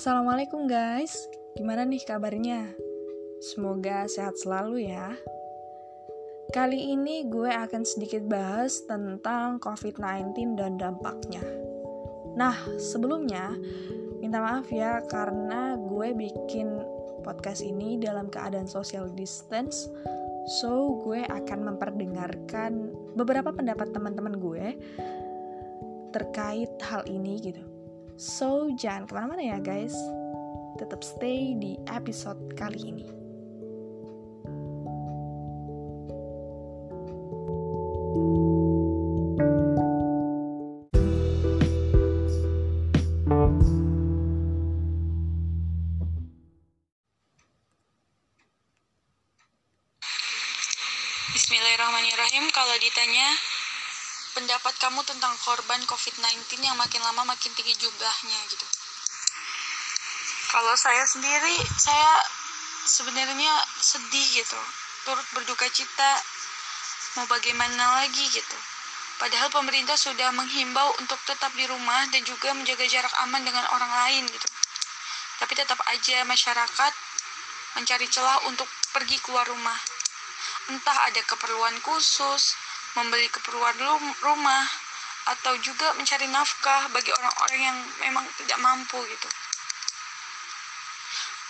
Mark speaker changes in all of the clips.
Speaker 1: Assalamualaikum guys, gimana nih kabarnya? Semoga sehat selalu ya. Kali ini gue akan sedikit bahas tentang COVID-19 dan dampaknya. Nah, sebelumnya minta maaf ya karena gue bikin podcast ini dalam keadaan social distance. So, gue akan memperdengarkan beberapa pendapat teman-teman gue terkait hal ini gitu. So, jangan ke mana-mana ya guys. Tetap stay di episode kali ini.
Speaker 2: Bismillahirrahmanirrahim. Kalau ditanya pendapat kamu tentang korban COVID-19 yang makin lama makin tinggi jumlahnya gitu. Kalau saya sendiri, saya sebenarnya sedih gitu, turut berduka cita. Mau bagaimana lagi gitu. Padahal pemerintah sudah menghimbau untuk tetap di rumah dan juga menjaga jarak aman dengan orang lain gitu. Tapi tetap aja masyarakat mencari celah untuk pergi keluar rumah. Entah ada keperluan khusus, membeli keperluan rumah, atau juga mencari nafkah bagi orang-orang yang memang tidak mampu gitu.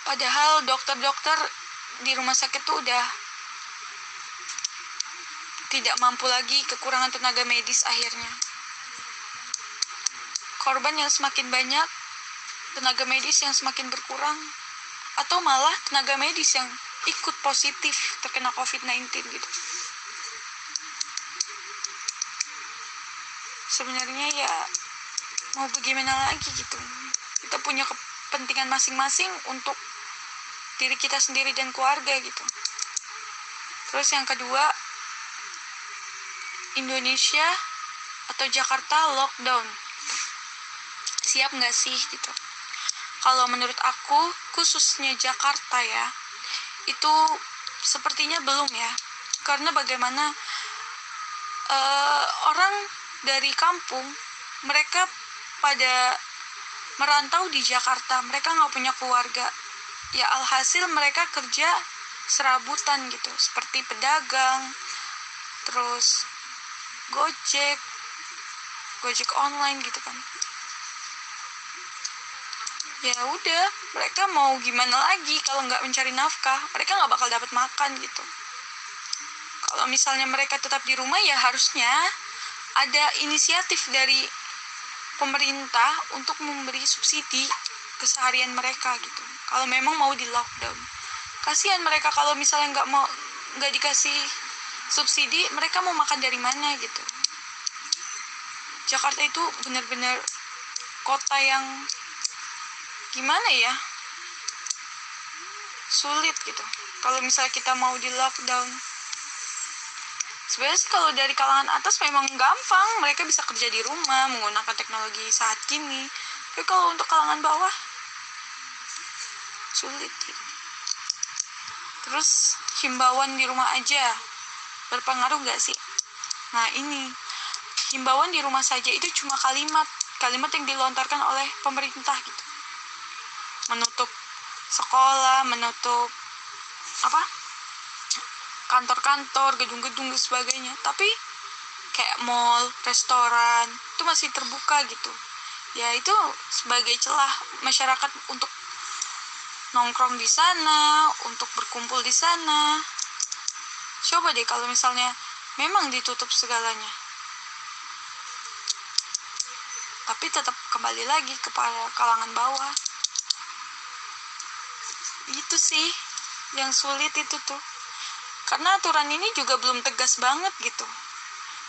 Speaker 2: Padahal dokter-dokter di rumah sakit tuh udah tidak mampu lagi kekurangan tenaga medis akhirnya. Korban yang semakin banyak, tenaga medis yang semakin berkurang, atau malah tenaga medis yang ikut positif terkena COVID-19 gitu. Sebenarnya ya mau bagaimana lagi gitu. Kita punya kepentingan masing-masing untuk diri kita sendiri dan keluarga gitu. Terus yang kedua Indonesia atau Jakarta lockdown. Siap nggak sih gitu? Kalau menurut aku khususnya Jakarta ya itu sepertinya belum ya. Karena bagaimana uh, orang dari kampung mereka pada merantau di Jakarta. Mereka nggak punya keluarga. Ya alhasil mereka kerja serabutan gitu. Seperti pedagang terus gojek gojek online gitu kan. Ya udah mereka mau gimana lagi kalau nggak mencari nafkah? Mereka nggak bakal dapat makan gitu. Kalau misalnya mereka tetap di rumah ya harusnya ada inisiatif dari pemerintah untuk memberi subsidi keseharian mereka gitu. Kalau memang mau di lockdown. Kasihan mereka kalau misalnya nggak mau nggak dikasih subsidi mereka mau makan dari mana gitu. Jakarta itu benar-benar kota yang gimana ya? Sulit gitu. Kalau misalnya kita mau di lockdown sebenarnya kalau dari kalangan atas memang gampang. Mereka bisa kerja di rumah menggunakan teknologi saat kini tapi kalau untuk kalangan bawah sulit gitu. terus himbauan di rumah aja. Berpengaruh nggak sih? Nah ini. Himbauan di rumah saja itu cuma kalimat. Kalimat yang dilontarkan oleh pemerintah gitu. Menutup sekolah menutup apa kantor-kantor, gedung-gedung dan sebagainya. Tapi kayak mall, restoran itu masih terbuka gitu. Ya itu sebagai celah masyarakat untuk nongkrong di sana, untuk berkumpul di sana. Coba deh kalau misalnya memang ditutup segalanya. Tapi tetap kembali lagi kepada kalangan bawah. Itu sih yang sulit itu tuh karena aturan ini juga belum tegas banget gitu.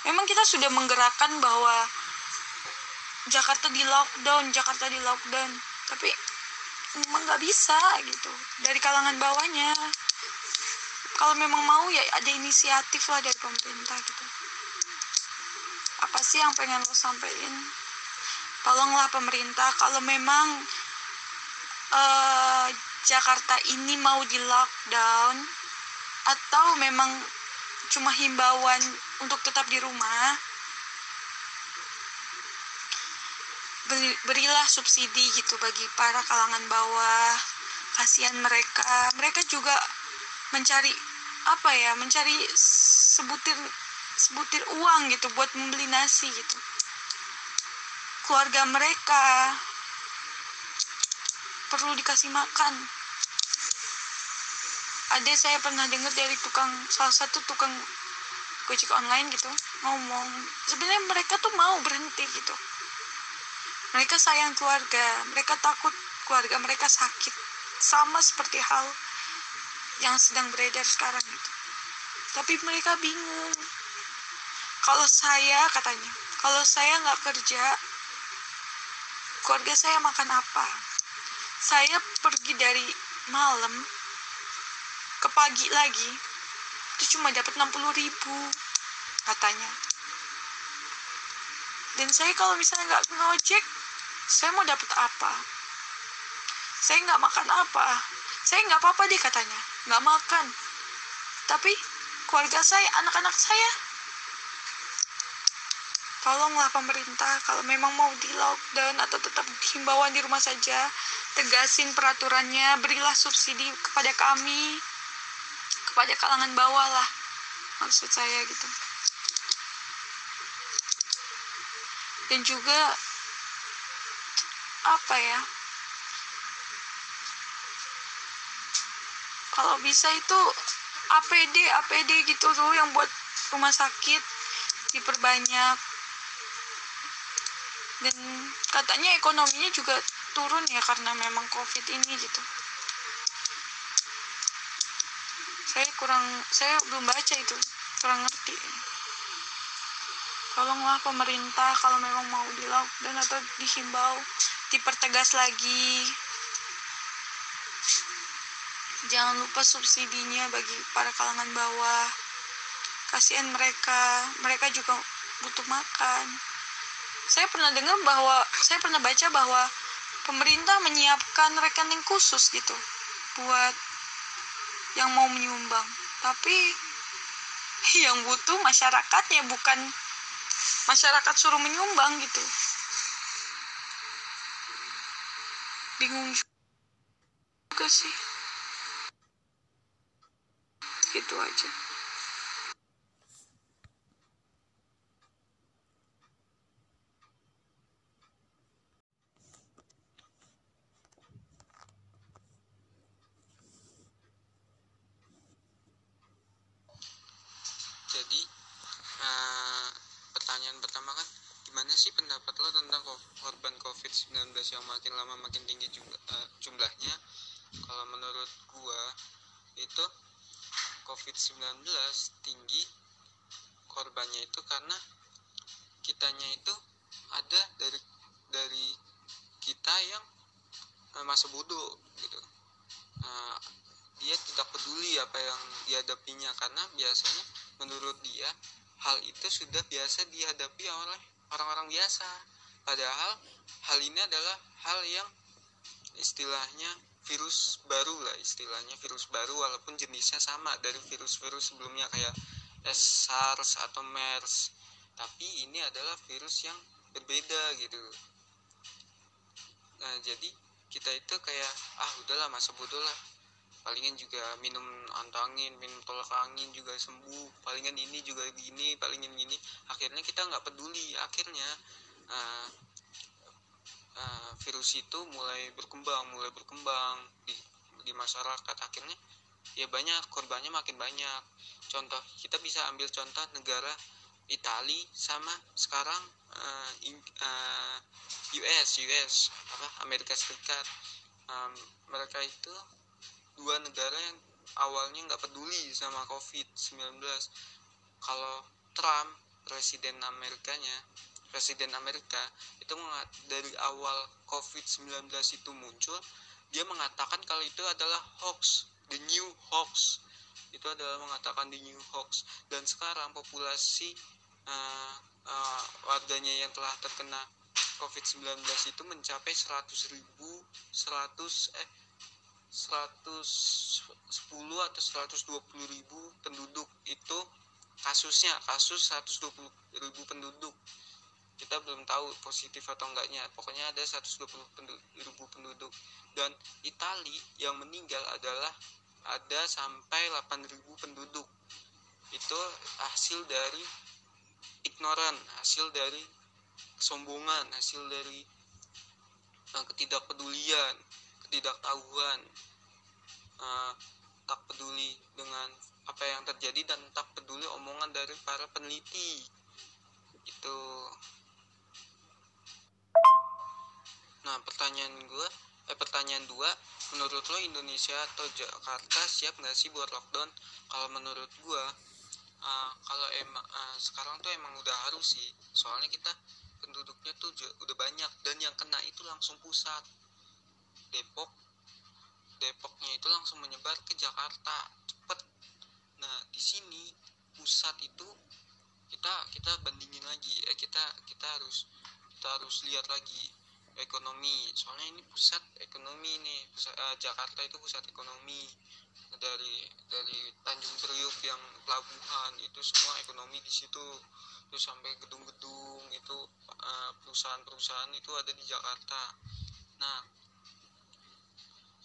Speaker 2: Memang kita sudah menggerakkan bahwa Jakarta di lockdown Jakarta di lockdown. Tapi memang nggak bisa gitu. Dari kalangan bawahnya. Kalau memang mau ya ada inisiatif lah dari pemerintah gitu. Apa sih yang pengen lo sampein? Tolonglah pemerintah. Kalau memang uh, Jakarta ini mau di lockdown atau memang cuma himbauan untuk tetap di rumah? Berilah subsidi gitu bagi para kalangan bawah. Kasihan mereka. Mereka juga mencari apa ya mencari sebutir sebutir uang gitu buat membeli nasi gitu. Keluarga mereka perlu dikasih makan ada saya pernah dengar dari tukang salah satu tukang gojek online gitu ngomong sebenarnya mereka tuh mau berhenti gitu. Mereka sayang keluarga mereka takut keluarga mereka sakit sama seperti hal yang sedang beredar sekarang itu tapi mereka bingung. Kalau saya katanya kalau saya nggak kerja keluarga saya makan apa? Saya pergi dari malam pagi lagi itu cuma dapat 60 ribu katanya. Dan saya kalau misalnya nggak ngojek saya mau dapat apa? Saya nggak makan apa? Saya nggak apa-apa deh katanya. Nggak makan. Tapi keluarga saya anak-anak saya tolonglah pemerintah kalau memang mau di lockdown atau tetap himbauan di rumah saja tegasin peraturannya berilah subsidi kepada kami kepada kalangan bawah lah maksud saya gitu. Dan juga apa ya kalau bisa itu APD APD gitu tuh yang buat rumah sakit diperbanyak. Dan katanya ekonominya juga turun ya karena memang covid ini gitu saya kurang saya belum baca itu. Kurang ngerti. Tolonglah pemerintah kalau memang mau di lockdown atau dihimbau dipertegas lagi. Jangan lupa subsidinya bagi para kalangan bawah. Kasihan mereka. Mereka juga butuh makan. Saya pernah dengar bahwa saya pernah baca bahwa pemerintah menyiapkan rekening khusus gitu buat yang mau menyumbang. Tapi yang butuh masyarakatnya bukan masyarakat suruh menyumbang gitu. Bingung juga sih. Gitu aja
Speaker 3: jadi uh, pertanyaan pertama kan gimana sih pendapat lo tentang korban COVID-19 yang makin lama makin tinggi jumlah, uh, jumlahnya. Kalau menurut gua itu COVID-19 tinggi korbannya itu karena kitanya itu ada dari dari kita yang uh, masa bodoh gitu. Uh, dia tidak peduli apa yang dihadapinya karena biasanya menurut dia hal itu sudah biasa dihadapi oleh orang-orang biasa. Padahal hal ini adalah hal yang istilahnya virus baru lah istilahnya virus baru walaupun jenisnya sama dari virus-virus sebelumnya kayak SARS atau MERS. Tapi ini adalah virus yang berbeda gitu. Nah jadi kita itu kayak ah udahlah masa bodoh lah. Palingan juga minum antangin minum tolak angin juga sembuh palingan ini juga gini palingan gini. Akhirnya kita nggak peduli akhirnya uh, uh, virus itu mulai berkembang mulai berkembang di di masyarakat. Akhirnya ya banyak korbannya makin banyak. Contoh kita bisa ambil contoh negara Itali sama sekarang uh, in, uh, US US apa Amerika Serikat. Um, mereka itu dua negara yang awalnya nggak peduli sama COVID-19 kalau Trump presiden Amerikanya presiden Amerika itu dari awal COVID-19 itu muncul dia mengatakan kalau itu adalah hoax the new hoax. Itu adalah mengatakan the new hoax. Dan sekarang populasi uh, uh, warganya yang telah terkena COVID-19 itu mencapai 100 ribu 100 eh 110 atau 120 ribu penduduk itu kasusnya kasus 120 ribu penduduk kita belum tahu positif atau enggaknya. Pokoknya ada 120 ribu penduduk. Dan Itali yang meninggal adalah ada sampai 8 ribu penduduk. Itu hasil dari ignoran hasil dari kesombongan hasil dari uh, ketidakpedulian ketidaktahuan uh, tak peduli dengan apa yang terjadi dan tak peduli omongan dari para peneliti pertanyaan gue eh pertanyaan dua menurut lo Indonesia atau Jakarta siap nggak sih buat lockdown? Kalau menurut gue uh, kalau emang uh, sekarang tuh emang udah harus sih. Soalnya kita penduduknya tuh udah banyak. Dan yang kena itu langsung pusat. Depok Depoknya itu langsung menyebar ke Jakarta. Cepet. Nah di sini pusat itu kita kita bandingin lagi. Eh kita kita harus kita harus lihat lagi ekonomi. Soalnya ini pusat ekonomi nih pusat, uh, Jakarta itu pusat ekonomi. Dari dari Tanjung Priuk yang pelabuhan itu semua ekonomi di situ. Terus sampai gedung-gedung itu uh, perusahaan-perusahaan itu ada di Jakarta. Nah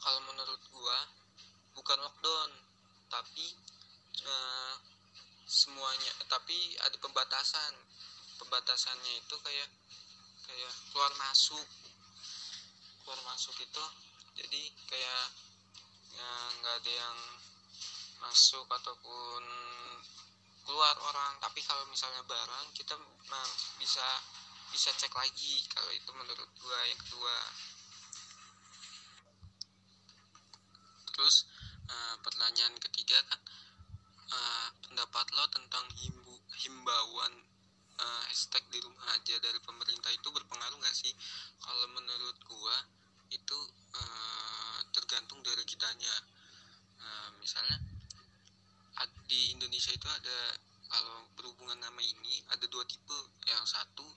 Speaker 3: kalau menurut gua bukan lockdown tapi uh, semuanya tapi ada pembatasan. Pembatasannya itu kayak kayak keluar masuk. Keluar masuk itu jadi kayak ya, nggak ada yang masuk ataupun keluar orang. Tapi kalau misalnya barang kita bisa bisa cek lagi kalau itu menurut gua yang kedua. Terus uh, pertanyaan ketiga kan uh, pendapat lo tentang himbu himbauan uh, hashtag di rumah aja dari pemerintah itu berpengaruh nggak sih? Kalau menurut gua itu uh, tergantung dari kitanya. Uh, misalnya di Indonesia itu ada kalau berhubungan nama ini ada dua tipe. Yang satu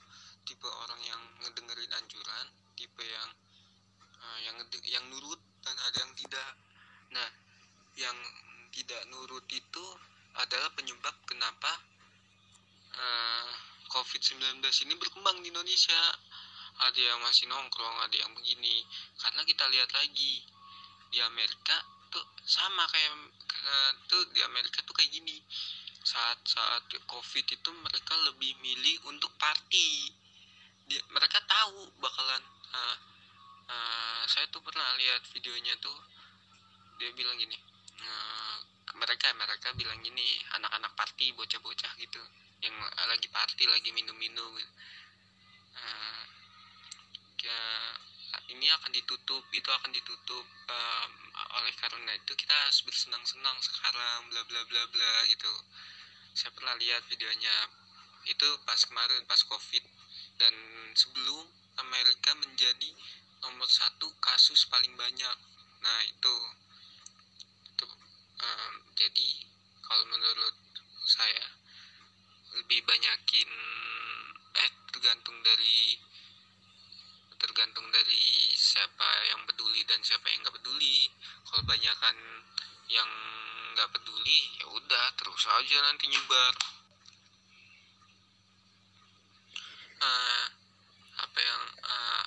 Speaker 3: tipe orang yang ngedengerin anjuran tipe yang uh, yang yang nurut dan ada yang tidak. Nah yang tidak nurut itu adalah penyebab kenapa uh, COVID-19 ini berkembang di Indonesia. Ada yang masih nongkrong ada yang begini. Karena kita lihat lagi di Amerika tuh sama kayak uh, tuh di Amerika tuh kayak gini. Saat saat COVID itu mereka lebih milih untuk party. Dia, mereka tahu bakalan uh, uh, saya tuh pernah lihat videonya tuh dia bilang gini uh, mereka mereka bilang gini anak-anak party bocah-bocah gitu yang lagi party lagi minum-minum. Gitu. uh, ya, ini akan ditutup itu akan ditutup. Uh, oleh karena itu kita harus bersenang-senang sekarang bla bla bla bla gitu. Saya pernah lihat videonya. Itu pas kemarin pas covid. Dan sebelum Amerika menjadi nomor satu kasus paling banyak. Nah itu. Itu um, jadi kalau menurut saya lebih banyakin eh tergantung dari tergantung dari siapa yang peduli dan siapa yang nggak peduli. Kalau banyakkan yang nggak peduli ya udah terus aja nanti nyebar. Uh, apa yang uh,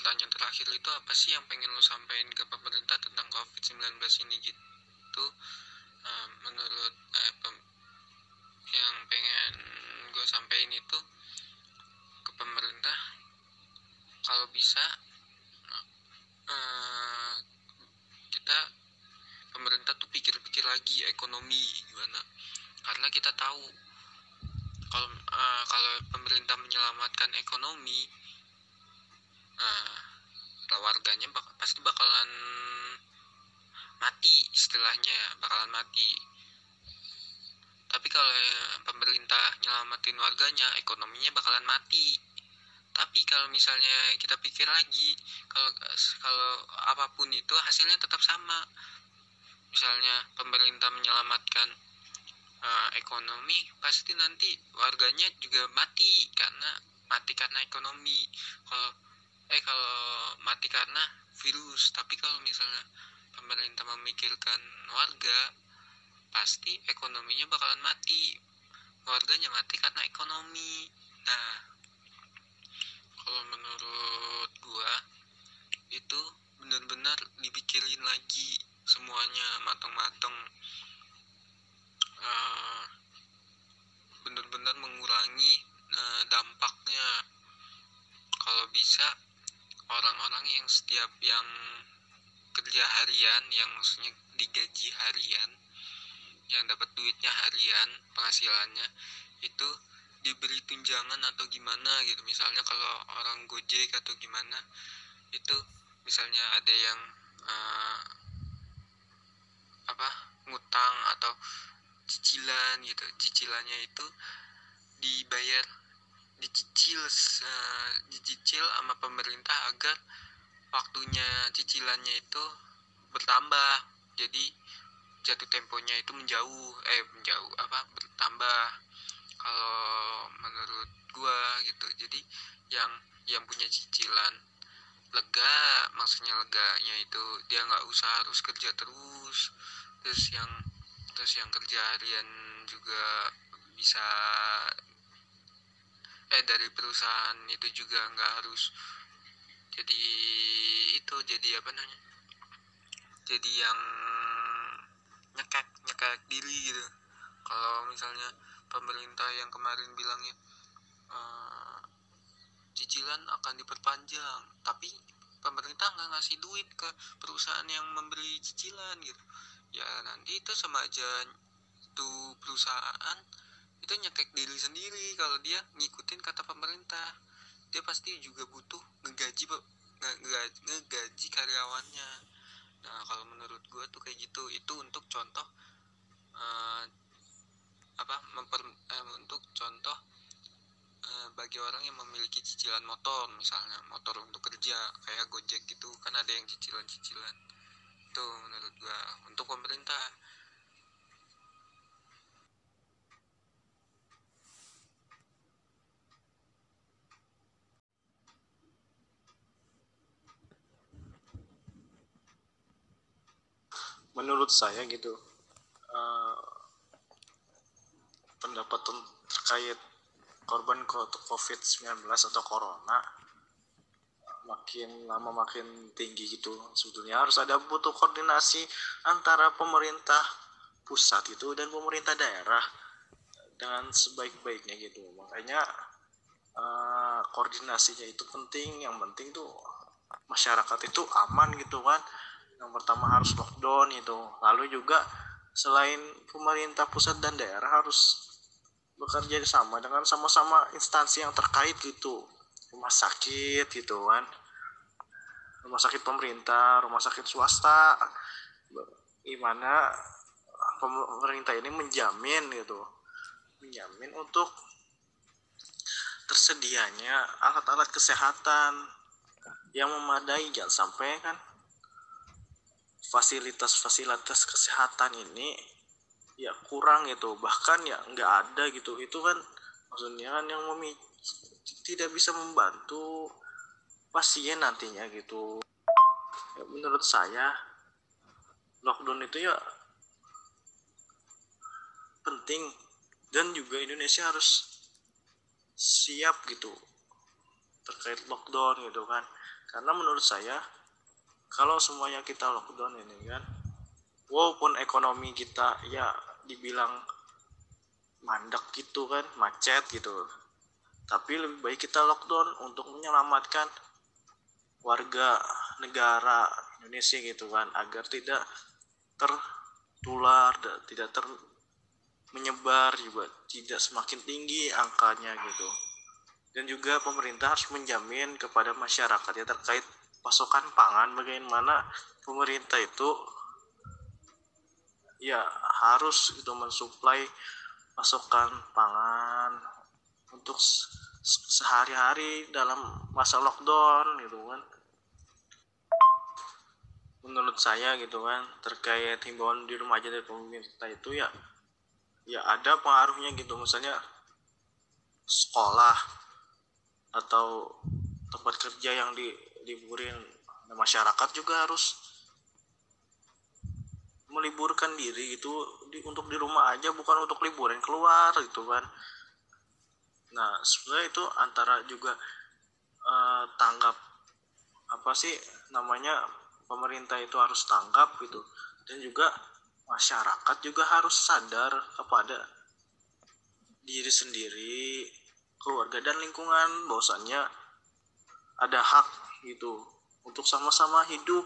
Speaker 3: pertanyaan terakhir itu apa sih yang pengen lo sampaikan ke pemerintah tentang covid-19 ini gitu? Uh, menurut eh, pem, yang pengen gue sampaikan itu ke pemerintah kalau bisa uh, kita pemerintah tuh pikir-pikir lagi ekonomi gimana. Karena kita tahu kalau uh, kalau pemerintah menyelamatkan ekonomi uh, warganya bak pasti bakalan mati istilahnya bakalan mati tapi kalau pemerintah nyelamatin warganya ekonominya bakalan mati. Tapi kalau misalnya kita pikir lagi kalau kalau apa pun itu hasilnya tetap sama. Misalnya pemerintah menyelamatkan uh, ekonomi pasti nanti warganya juga mati karena mati karena ekonomi. Kalau eh kalau mati karena virus. Tapi kalau misalnya pemerintah memikirkan warga pasti ekonominya bakalan mati. Warganya mati karena ekonomi. Nah kalau menurut gua itu benar-benar dipikirin lagi semuanya matang-matang. Uh, benar-benar mengurangi uh, dampaknya. Kalau bisa orang-orang yang setiap yang kerja harian yang maksudnya digaji harian yang dapat duitnya harian penghasilannya itu diberi tunjangan atau gimana gitu. Misalnya kalau orang gojek atau gimana itu misalnya ada yang uh, apa ngutang atau cicilan gitu. Cicilannya itu dibayar dicicil uh, dicicil sama pemerintah agar waktunya cicilannya itu bertambah. Jadi jatuh temponya itu menjauh eh menjauh apa bertambah kalau menurut gua gitu. Jadi yang yang punya cicilan lega maksudnya leganya itu dia nggak usah harus kerja terus terus yang terus yang kerja harian juga bisa eh dari perusahaan itu juga nggak harus jadi itu jadi apa namanya jadi yang nyekek nyekek diri gitu. Kalau misalnya pemerintah yang kemarin bilangnya uh, cicilan akan diperpanjang tapi pemerintah nggak ngasih duit ke perusahaan yang memberi cicilan gitu. Ya nanti itu sama aja tuh perusahaan itu nyekek diri sendiri kalau dia ngikutin kata pemerintah. Dia pasti juga butuh ngegaji ngegaji, ngegaji karyawannya nah kalau menurut gue tuh kayak gitu. Itu untuk contoh uh, apa memper eh, untuk contoh eh, bagi orang yang memiliki cicilan motor misalnya motor untuk kerja kayak gojek gitu kan ada yang cicilan-cicilan. Itu menurut gua untuk pemerintah
Speaker 4: menurut saya gitu uh, pendapat terkait korban COVID-19 atau corona makin lama makin tinggi gitu sebetulnya. Harus ada butuh koordinasi antara pemerintah pusat itu dan pemerintah daerah dengan sebaik-baiknya gitu. Makanya uh, koordinasinya itu penting. Yang penting tuh masyarakat itu aman gitu kan yang pertama harus lockdown itu lalu juga selain pemerintah pusat dan daerah harus bekerja sama dengan sama-sama instansi yang terkait gitu. Rumah sakit gitu kan. Rumah sakit pemerintah rumah sakit swasta. Gimana pemerintah ini menjamin gitu. Menjamin untuk tersedianya alat-alat kesehatan yang memadai jangan sampai kan fasilitas-fasilitas kesehatan ini ya kurang gitu. Bahkan ya nggak ada gitu. Itu kan maksudnya kan yang memi tidak bisa membantu pasien nantinya gitu. Ya, menurut saya lockdown itu ya penting. Dan juga Indonesia harus siap gitu terkait lockdown gitu kan. Karena menurut saya kalau semuanya kita lockdown ini kan walaupun ekonomi kita ya dibilang mandek gitu kan macet gitu. Tapi lebih baik kita lockdown untuk menyelamatkan warga negara Indonesia gitu kan agar tidak tertular tidak ter menyebar juga tidak semakin tinggi angkanya gitu. Dan juga pemerintah harus menjamin kepada masyarakat ya terkait pasokan pangan bagaimana pemerintah itu ya harus itu mensuplai pasokan pangan untuk sehari-hari dalam masa lockdown gitu kan. Menurut saya gitu kan terkait himbauan di rumah aja dari pemerintah itu ya ya ada pengaruhnya gitu. Misalnya sekolah atau tempat kerja yang di liburin masyarakat juga harus meliburkan diri itu di, untuk di rumah aja bukan untuk liburan keluar gitu kan. Nah sebenarnya itu antara juga uh, tanggap apa sih namanya pemerintah itu harus tanggap gitu dan juga masyarakat juga harus sadar kepada diri sendiri keluarga dan lingkungan bahwasannya ada hak gitu. Untuk sama-sama hidup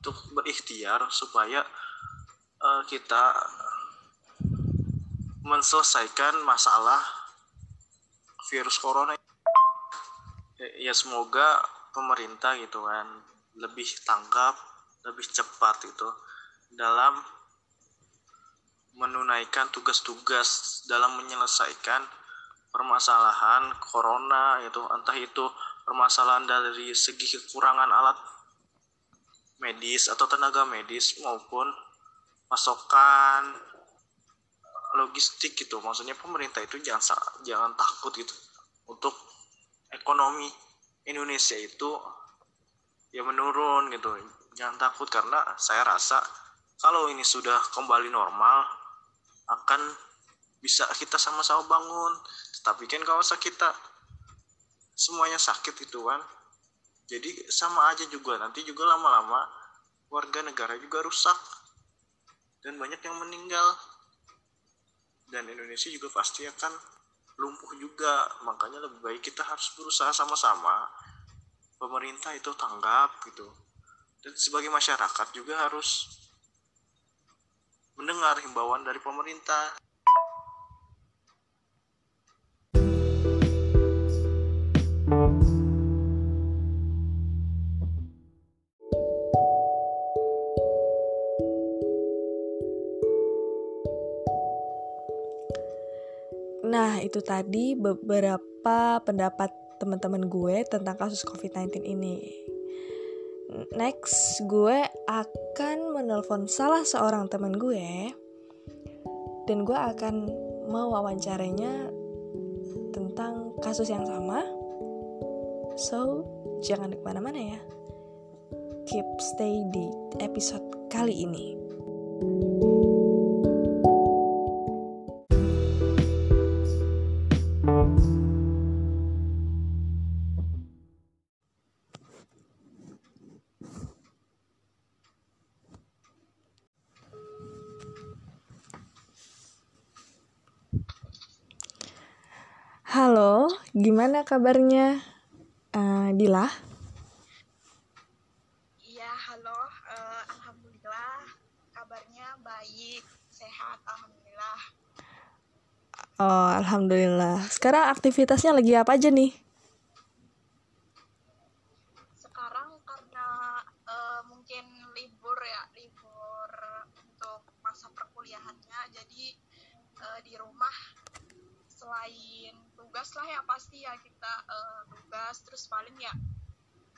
Speaker 4: untuk berikhtiar supaya uh, kita menyelesaikan masalah virus corona. Ya semoga pemerintah gitu kan lebih tanggap lebih cepat itu dalam menunaikan tugas-tugas dalam menyelesaikan permasalahan corona itu entah itu permasalahan dari segi kekurangan alat medis atau tenaga medis maupun pasokan logistik gitu. Maksudnya pemerintah itu jangan jangan takut gitu untuk ekonomi Indonesia itu ya menurun gitu. Jangan takut karena saya rasa kalau ini sudah kembali normal akan bisa kita sama-sama bangun. Tapi kan kalau kita semuanya sakit itu kan jadi sama aja juga nanti juga lama-lama warga negara juga rusak dan banyak yang meninggal. Dan Indonesia juga pasti akan lumpuh juga makanya lebih baik kita harus berusaha sama-sama. Pemerintah itu tanggap gitu. Dan sebagai masyarakat juga harus mendengar himbauan dari pemerintah
Speaker 1: Nah, itu tadi beberapa pendapat teman-teman gue tentang kasus COVID-19 ini. Next, gue akan menelpon salah seorang teman gue dan gue akan mewawancarainya tentang kasus yang sama. So, jangan ke mana-mana ya. Keep stay di episode kali ini. thank you gimana kabarnya? Uh, Dila?
Speaker 2: Iya, halo. Uh, Alhamdulillah, kabarnya baik, sehat, Alhamdulillah.
Speaker 1: Oh, Alhamdulillah. Sekarang aktivitasnya lagi apa aja nih?
Speaker 2: Sekarang karena uh, mungkin libur ya, libur untuk masa perkuliahannya, jadi uh, di rumah tugas lah ya pasti ya kita uh, tugas terus paling ya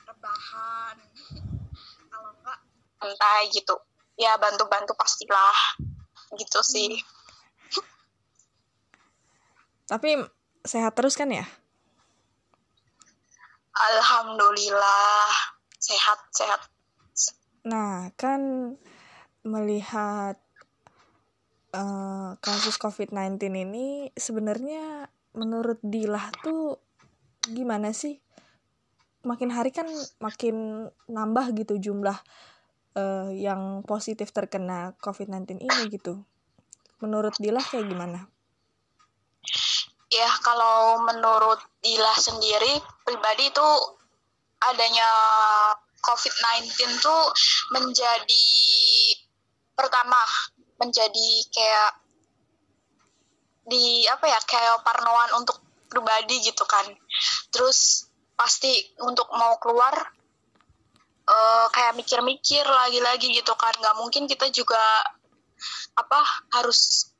Speaker 2: rebahan. Kalau enggak santai gitu. Ya bantu-bantu pastilah. Gitu sih.
Speaker 1: Tapi sehat terus kan ya?
Speaker 2: Alhamdulillah. Sehat sehat.
Speaker 1: Nah kan melihat uh, kasus COVID-19 ini sebenarnya menurut Dilah tuh gimana sih? Makin hari kan makin nambah gitu jumlah uh, yang positif terkena COVID-19 ini gitu. Menurut Dilah kayak gimana?
Speaker 2: Ya, kalau menurut Dilah sendiri pribadi itu adanya COVID-19 tuh menjadi pertama menjadi kayak di apa ya kayak parnoan untuk pribadi gitu kan. Terus pasti untuk mau keluar uh, kayak mikir-mikir lagi-lagi gitu kan. Nggak mungkin kita juga apa harus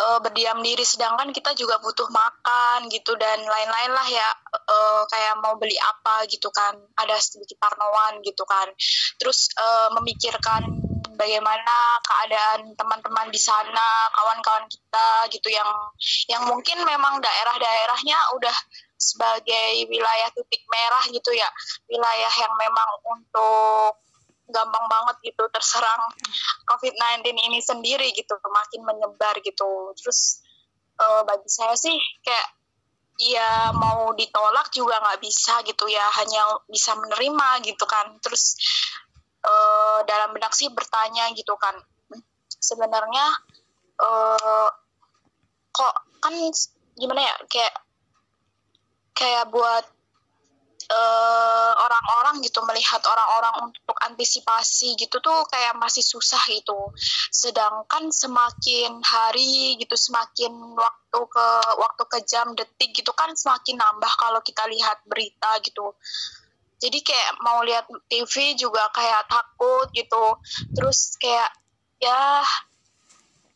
Speaker 2: uh, berdiam diri. Sedangkan kita juga butuh makan gitu dan lain-lain lah ya uh, kayak mau beli apa gitu kan. Ada sedikit parnoan gitu kan. Terus uh, memikirkan bagaimana keadaan teman-teman di sana, kawan-kawan kita gitu yang yang mungkin memang daerah-daerahnya udah sebagai wilayah titik merah gitu ya, wilayah yang memang untuk gampang banget gitu terserang COVID-19 ini sendiri gitu, makin menyebar gitu. Terus uh, bagi saya sih kayak ya mau ditolak juga nggak bisa gitu ya hanya bisa menerima gitu kan terus uh, dalam benak sih bertanya gitu kan sebenarnya uh, kok kan gimana ya kayak kayak buat eh, orang-orang gitu melihat orang-orang untuk antisipasi gitu tuh kayak masih susah gitu. Sedangkan semakin hari gitu semakin waktu ke waktu ke jam detik gitu kan semakin nambah kalau kita lihat berita gitu. Jadi kayak mau lihat TV juga kayak takut gitu. Terus kayak ya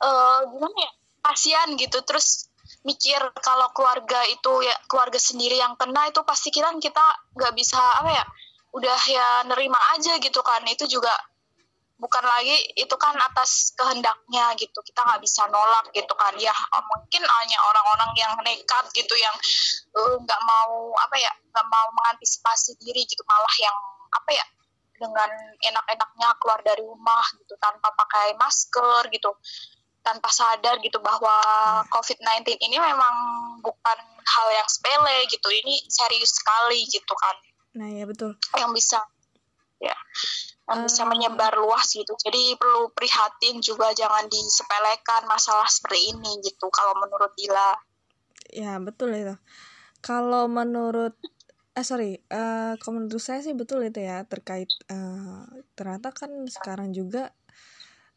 Speaker 2: uh, gimana ya? kasihan gitu. Terus mikir kalau keluarga itu ya keluarga sendiri yang kena itu pasti kita kita nggak bisa apa ya udah ya nerima aja gitu kan itu juga bukan lagi itu kan atas kehendaknya gitu kita nggak bisa nolak gitu kan ya mungkin hanya orang-orang yang nekat gitu yang eh, nggak uh, mau apa ya nggak mau mengantisipasi diri gitu malah yang apa ya dengan enak-enaknya keluar dari rumah gitu tanpa pakai masker gitu tanpa sadar gitu bahwa hmm. COVID-19 ini memang bukan hal yang sepele gitu. Ini serius sekali gitu kan.
Speaker 1: Nah, ya betul.
Speaker 2: Yang bisa ya yang bisa menyebar luas gitu. Jadi perlu prihatin juga jangan disepelekan masalah seperti ini gitu kalau menurut Dila.
Speaker 1: Ya, betul itu. Kalau menurut eh sorry, uh, kalau menurut saya sih betul itu ya terkait uh, ternyata kan sekarang juga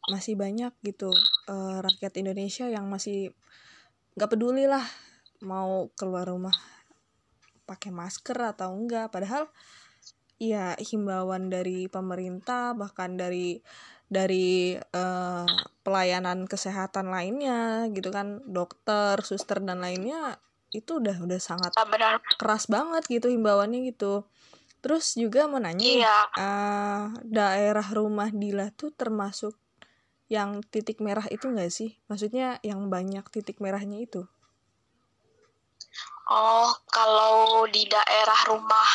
Speaker 1: masih banyak gitu uh, rakyat Indonesia yang masih nggak peduli lah mau keluar rumah pakai masker atau enggak padahal ya himbauan dari pemerintah bahkan dari dari uh, pelayanan kesehatan lainnya gitu kan dokter suster dan lainnya itu udah udah sangat
Speaker 2: Benar.
Speaker 1: keras banget gitu himbauannya gitu terus juga mau nanya
Speaker 2: iya.
Speaker 1: uh, daerah rumah Dila tuh termasuk yang titik merah itu enggak sih? Maksudnya yang banyak titik merahnya itu?
Speaker 2: Oh, kalau di daerah rumah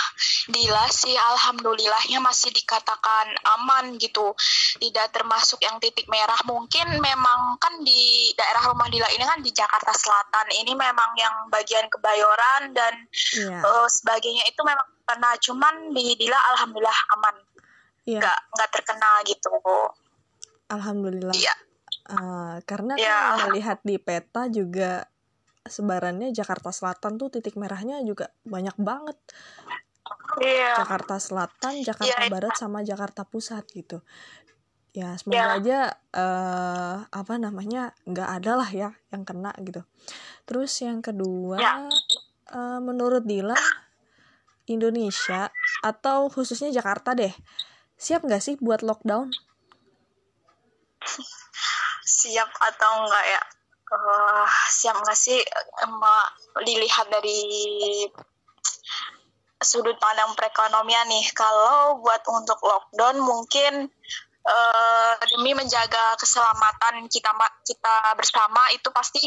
Speaker 2: Dila sih alhamdulillahnya masih dikatakan aman gitu. Tidak termasuk yang titik merah. Mungkin memang kan di daerah rumah Dila ini kan di Jakarta Selatan. Ini memang yang bagian Kebayoran dan yeah. Iya. uh, sebagainya itu memang kena. Cuman di Dila alhamdulillah aman. Yeah. Nggak, nggak terkena gitu.
Speaker 1: Alhamdulillah.
Speaker 2: Iya.
Speaker 1: Uh, karena ya. kan melihat di peta juga sebarannya Jakarta Selatan tuh titik merahnya juga banyak banget.
Speaker 2: Iya.
Speaker 1: Jakarta Selatan, Jakarta ya, Barat sama Jakarta Pusat gitu. Ya semoga ya. aja uh, apa namanya nggak ada lah ya yang kena gitu. Terus yang kedua, ya. uh, menurut Dila Indonesia atau khususnya Jakarta deh, siap nggak sih buat lockdown?
Speaker 2: siap atau enggak ya uh, siap nggak sih emak dilihat dari sudut pandang perekonomian nih. Kalau buat untuk lockdown mungkin uh, demi menjaga keselamatan kita kita bersama itu pasti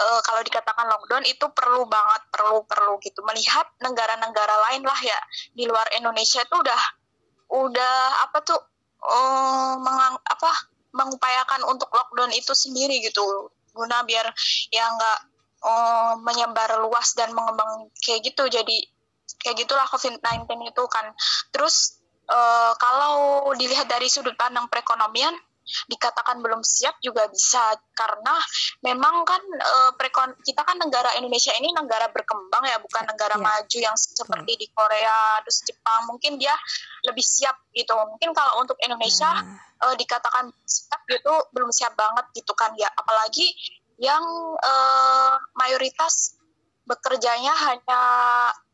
Speaker 2: uh, kalau dikatakan lockdown itu perlu banget perlu perlu gitu. Melihat negara-negara lain lah ya di luar Indonesia itu udah udah apa tuh uh, mengang apa mengupayakan untuk lockdown itu sendiri gitu guna biar ya nggak uh, menyebar luas dan mengembang kayak gitu. Jadi kayak gitulah COVID-19 itu kan. Terus uh, kalau dilihat dari sudut pandang perekonomian dikatakan belum siap juga bisa. Karena memang kan e, prekon kita kan negara Indonesia ini negara berkembang ya bukan negara yeah. maju yang seperti di Korea terus Jepang. Mungkin dia lebih siap gitu. Mungkin kalau untuk Indonesia yeah. e, dikatakan siap gitu belum siap banget gitu kan ya. Apalagi yang e, mayoritas bekerjanya hanya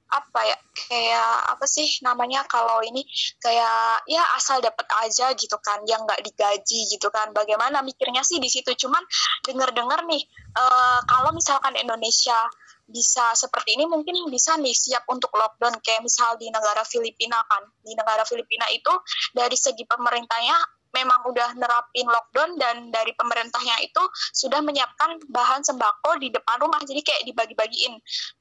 Speaker 2: apa ya kayak apa sih namanya kalau ini kayak ya asal dapat aja gitu kan yang nggak digaji gitu kan. Bagaimana mikirnya sih di situ? Cuman dengar-dengar nih uh, kalau misalkan Indonesia bisa seperti ini mungkin bisa nih siap untuk lockdown. Kayak misal di negara Filipina kan. Di negara Filipina itu dari segi pemerintahnya memang udah nerapin lockdown dan dari pemerintahnya itu sudah menyiapkan bahan sembako di depan rumah jadi kayak dibagi-bagiin.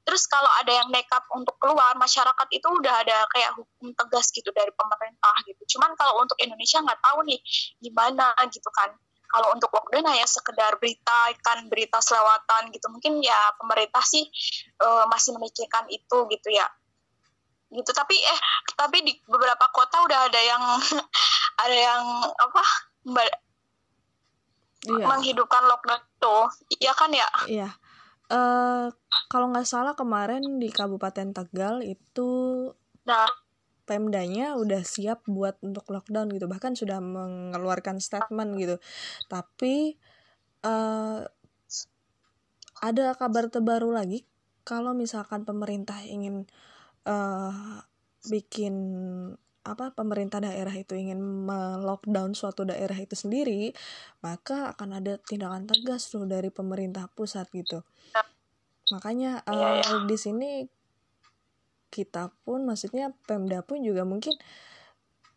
Speaker 2: Terus kalau ada yang nekat untuk keluar masyarakat itu udah ada kayak hukum tegas gitu dari pemerintah gitu. Cuman kalau untuk Indonesia nggak tahu nih gimana gitu kan. Kalau untuk lockdown ya sekedar berita kan berita selawatan gitu. Mungkin ya pemerintah sih uh, masih memikirkan itu gitu ya gitu. Tapi eh tapi di beberapa kota udah ada yang ada yang apa iya. menghidupkan lockdown tuh iya kan ya?
Speaker 1: Iya. Uh, kalau nggak salah kemarin di Kabupaten Tegal itu nah. Pemdanya udah siap buat untuk lockdown gitu. Bahkan sudah mengeluarkan statement gitu. Tapi uh, ada kabar terbaru lagi. Kalau misalkan pemerintah ingin uh, bikin apa pemerintah daerah itu ingin melockdown suatu daerah itu sendiri, maka akan ada tindakan tegas tuh dari pemerintah pusat gitu. Makanya uh, di sini kita pun, maksudnya Pemda pun juga mungkin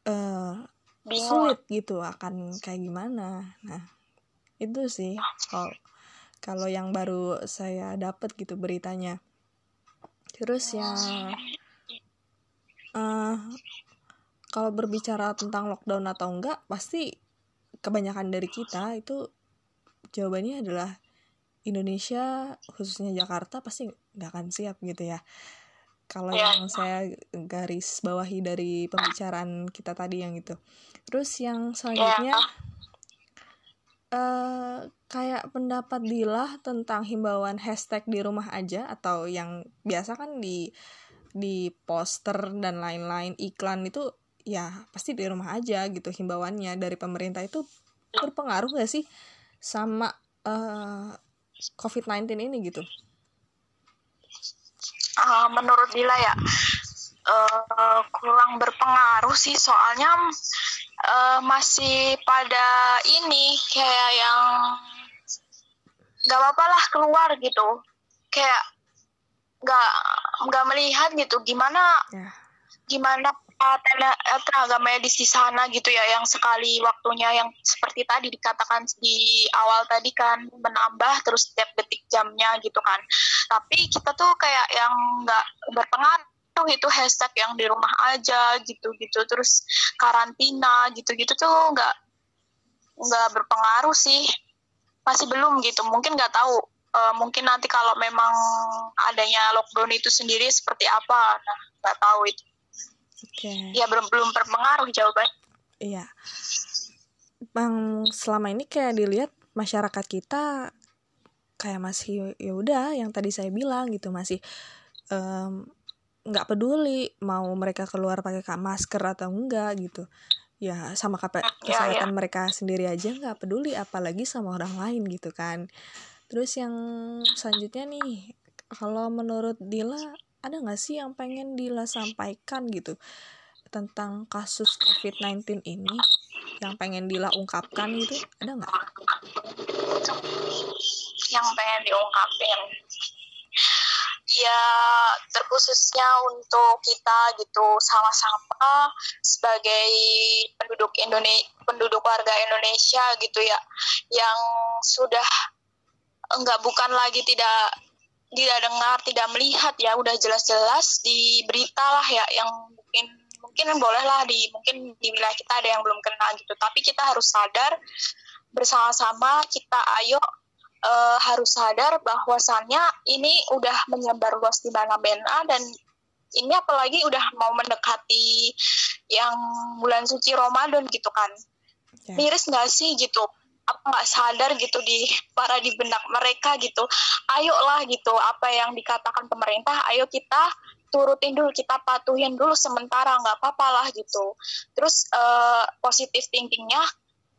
Speaker 1: uh, sulit gitu akan kayak gimana. Nah itu sih kalau kalau yang baru saya dapat gitu beritanya. Terus yang uh, kalau berbicara tentang lockdown atau enggak pasti kebanyakan dari kita itu jawabannya adalah Indonesia khususnya Jakarta pasti nggak akan siap gitu ya kalau yeah. yang saya garis bawahi dari pembicaraan kita tadi yang itu terus yang selanjutnya yeah. Uh, kayak pendapat Dila tentang himbauan hashtag di rumah aja atau yang biasa kan di di poster dan lain-lain iklan itu ya pasti di rumah aja gitu himbauannya dari pemerintah itu berpengaruh gak sih sama uh, eh, COVID-19 ini gitu?
Speaker 2: Uh, menurut Dila ya uh, kurang berpengaruh sih soalnya uh, masih pada ini kayak yang gak apa-apa lah keluar gitu. Kayak nggak nggak melihat gitu. Gimana yeah. gimana tenaga medis di sana gitu ya yang sekali waktunya yang seperti tadi dikatakan di awal tadi kan menambah terus setiap detik jamnya gitu kan. Tapi kita tuh kayak yang nggak berpengaruh itu hashtag yang di rumah aja gitu-gitu. Terus karantina gitu-gitu tuh nggak nggak berpengaruh sih. Masih belum gitu. Mungkin nggak tahu uh, mungkin nanti kalau memang adanya lockdown itu sendiri seperti apa. Nah nggak tahu itu. Okay. ya belum belum berpengaruh jawaban
Speaker 1: iya. Bang selama ini kayak dilihat masyarakat kita kayak masih ya udah yang tadi saya bilang gitu masih nggak peduli mau mereka keluar pakai masker atau enggak gitu ya sama kesehatan ya, ya. mereka sendiri aja nggak peduli apalagi sama orang lain gitu kan terus yang selanjutnya nih kalau menurut Dila ada nggak sih yang pengen Dila sampaikan gitu tentang kasus COVID-19 ini yang pengen Dila ungkapkan gitu ada nggak?
Speaker 2: Yang pengen diungkapin ya terkhususnya untuk kita gitu sama-sama sebagai penduduk Indonesia penduduk warga Indonesia gitu ya yang sudah enggak bukan lagi tidak tidak dengar, tidak melihat ya udah jelas-jelas di berita lah ya yang mungkin mungkin bolehlah di mungkin di wilayah kita ada yang belum kena gitu. Tapi kita harus sadar bersama-sama kita ayo uh, harus sadar bahwasannya ini udah menyebar luas di mana-mana dan ini apalagi udah mau mendekati yang bulan suci Ramadan gitu kan. Yeah. miris nggak sih gitu? Apa nggak sadar gitu di para di benak mereka gitu? Ayolah gitu apa yang dikatakan pemerintah ayo kita turutin dulu kita patuhin dulu sementara nggak apa-apa lah gitu. Terus uh, positive thinkingnya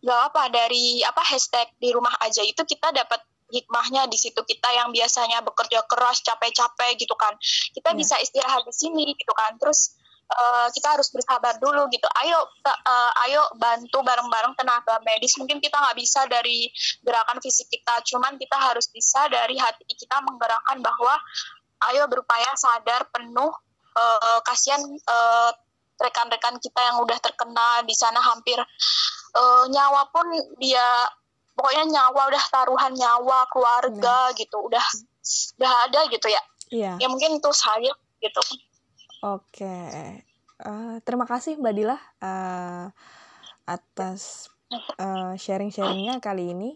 Speaker 2: nggak apa dari apa hashtag di rumah aja itu kita dapat hikmahnya di situ kita yang biasanya bekerja keras capek-capek gitu kan kita yeah. bisa istirahat di sini gitu kan terus uh, kita harus bersabar dulu gitu. Ayo, uh, ayo bantu bareng-bareng tenaga medis. Mungkin kita nggak bisa dari gerakan fisik kita, cuman kita harus bisa dari hati kita menggerakkan bahwa ayo berupaya sadar penuh. Uh, kasihan uh, rekan-rekan kita yang udah terkena di sana hampir uh, nyawa pun dia pokoknya nyawa udah taruhan nyawa keluarga hmm. gitu udah udah ada gitu ya.
Speaker 1: Iya.
Speaker 2: Ya mungkin itu saya gitu.
Speaker 1: Oke, uh, terima kasih Mbak Dila uh, atas uh, sharing-sharingnya kali ini.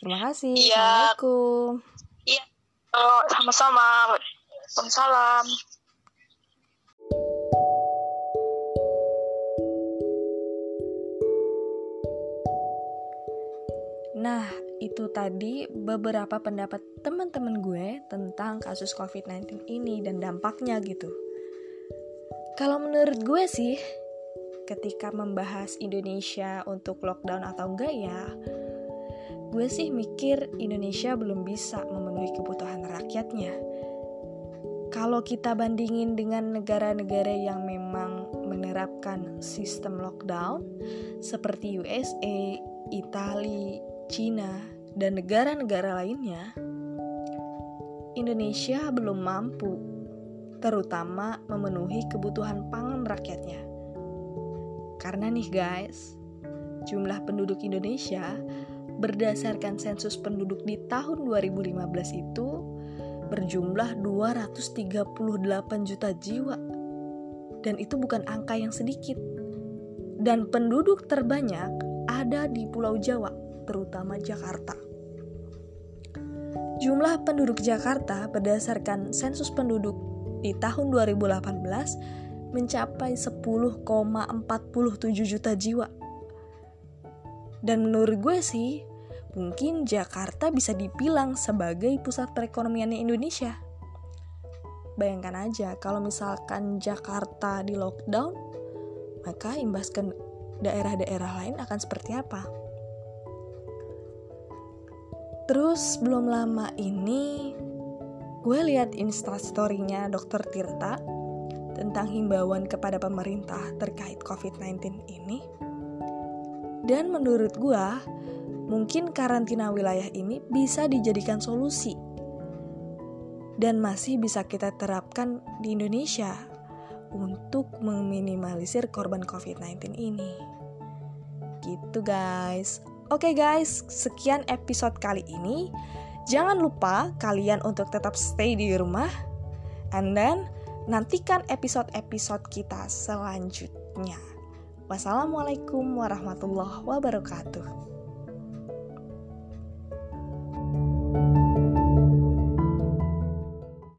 Speaker 1: Terima kasih.
Speaker 2: Iya.
Speaker 1: Assalamualaikum.
Speaker 2: Iya. Oh, sama-sama. Waalaikumsalam.
Speaker 1: Nah, itu tadi beberapa pendapat teman-teman gue tentang kasus COVID-19 ini dan dampaknya gitu. Kalau menurut gue sih, ketika membahas Indonesia untuk lockdown atau enggak ya, gue sih mikir Indonesia belum bisa memenuhi kebutuhan rakyatnya. Kalau kita bandingin dengan negara-negara yang memang menerapkan sistem lockdown seperti USA, Italia, Cina, dan negara-negara lainnya, Indonesia belum mampu, terutama memenuhi kebutuhan pangan rakyatnya. Karena nih guys, jumlah penduduk Indonesia berdasarkan sensus penduduk di tahun 2015 itu berjumlah 238 juta jiwa. Dan itu bukan angka yang sedikit. Dan penduduk terbanyak ada di Pulau Jawa, terutama Jakarta. Jumlah penduduk Jakarta berdasarkan sensus penduduk di tahun 2018 mencapai 10,47 juta jiwa. Dan menurut gue sih, mungkin Jakarta bisa dibilang sebagai pusat perekonomian Indonesia. Bayangkan aja kalau misalkan Jakarta di lockdown, maka imbas ke daerah-daerah lain akan seperti apa? Terus belum lama ini gue lihat instastorynya Dr. Tirta tentang himbauan kepada pemerintah terkait COVID-19 ini. Dan menurut gue, mungkin karantina wilayah ini bisa dijadikan solusi dan masih bisa kita terapkan di Indonesia untuk meminimalisir korban COVID-19 ini. Gitu guys. Oke guys, sekian episode kali ini. Jangan lupa kalian untuk tetap stay di rumah. And then, nantikan episode-episode kita selanjutnya. Wassalamualaikum warahmatullahi wabarakatuh. thank you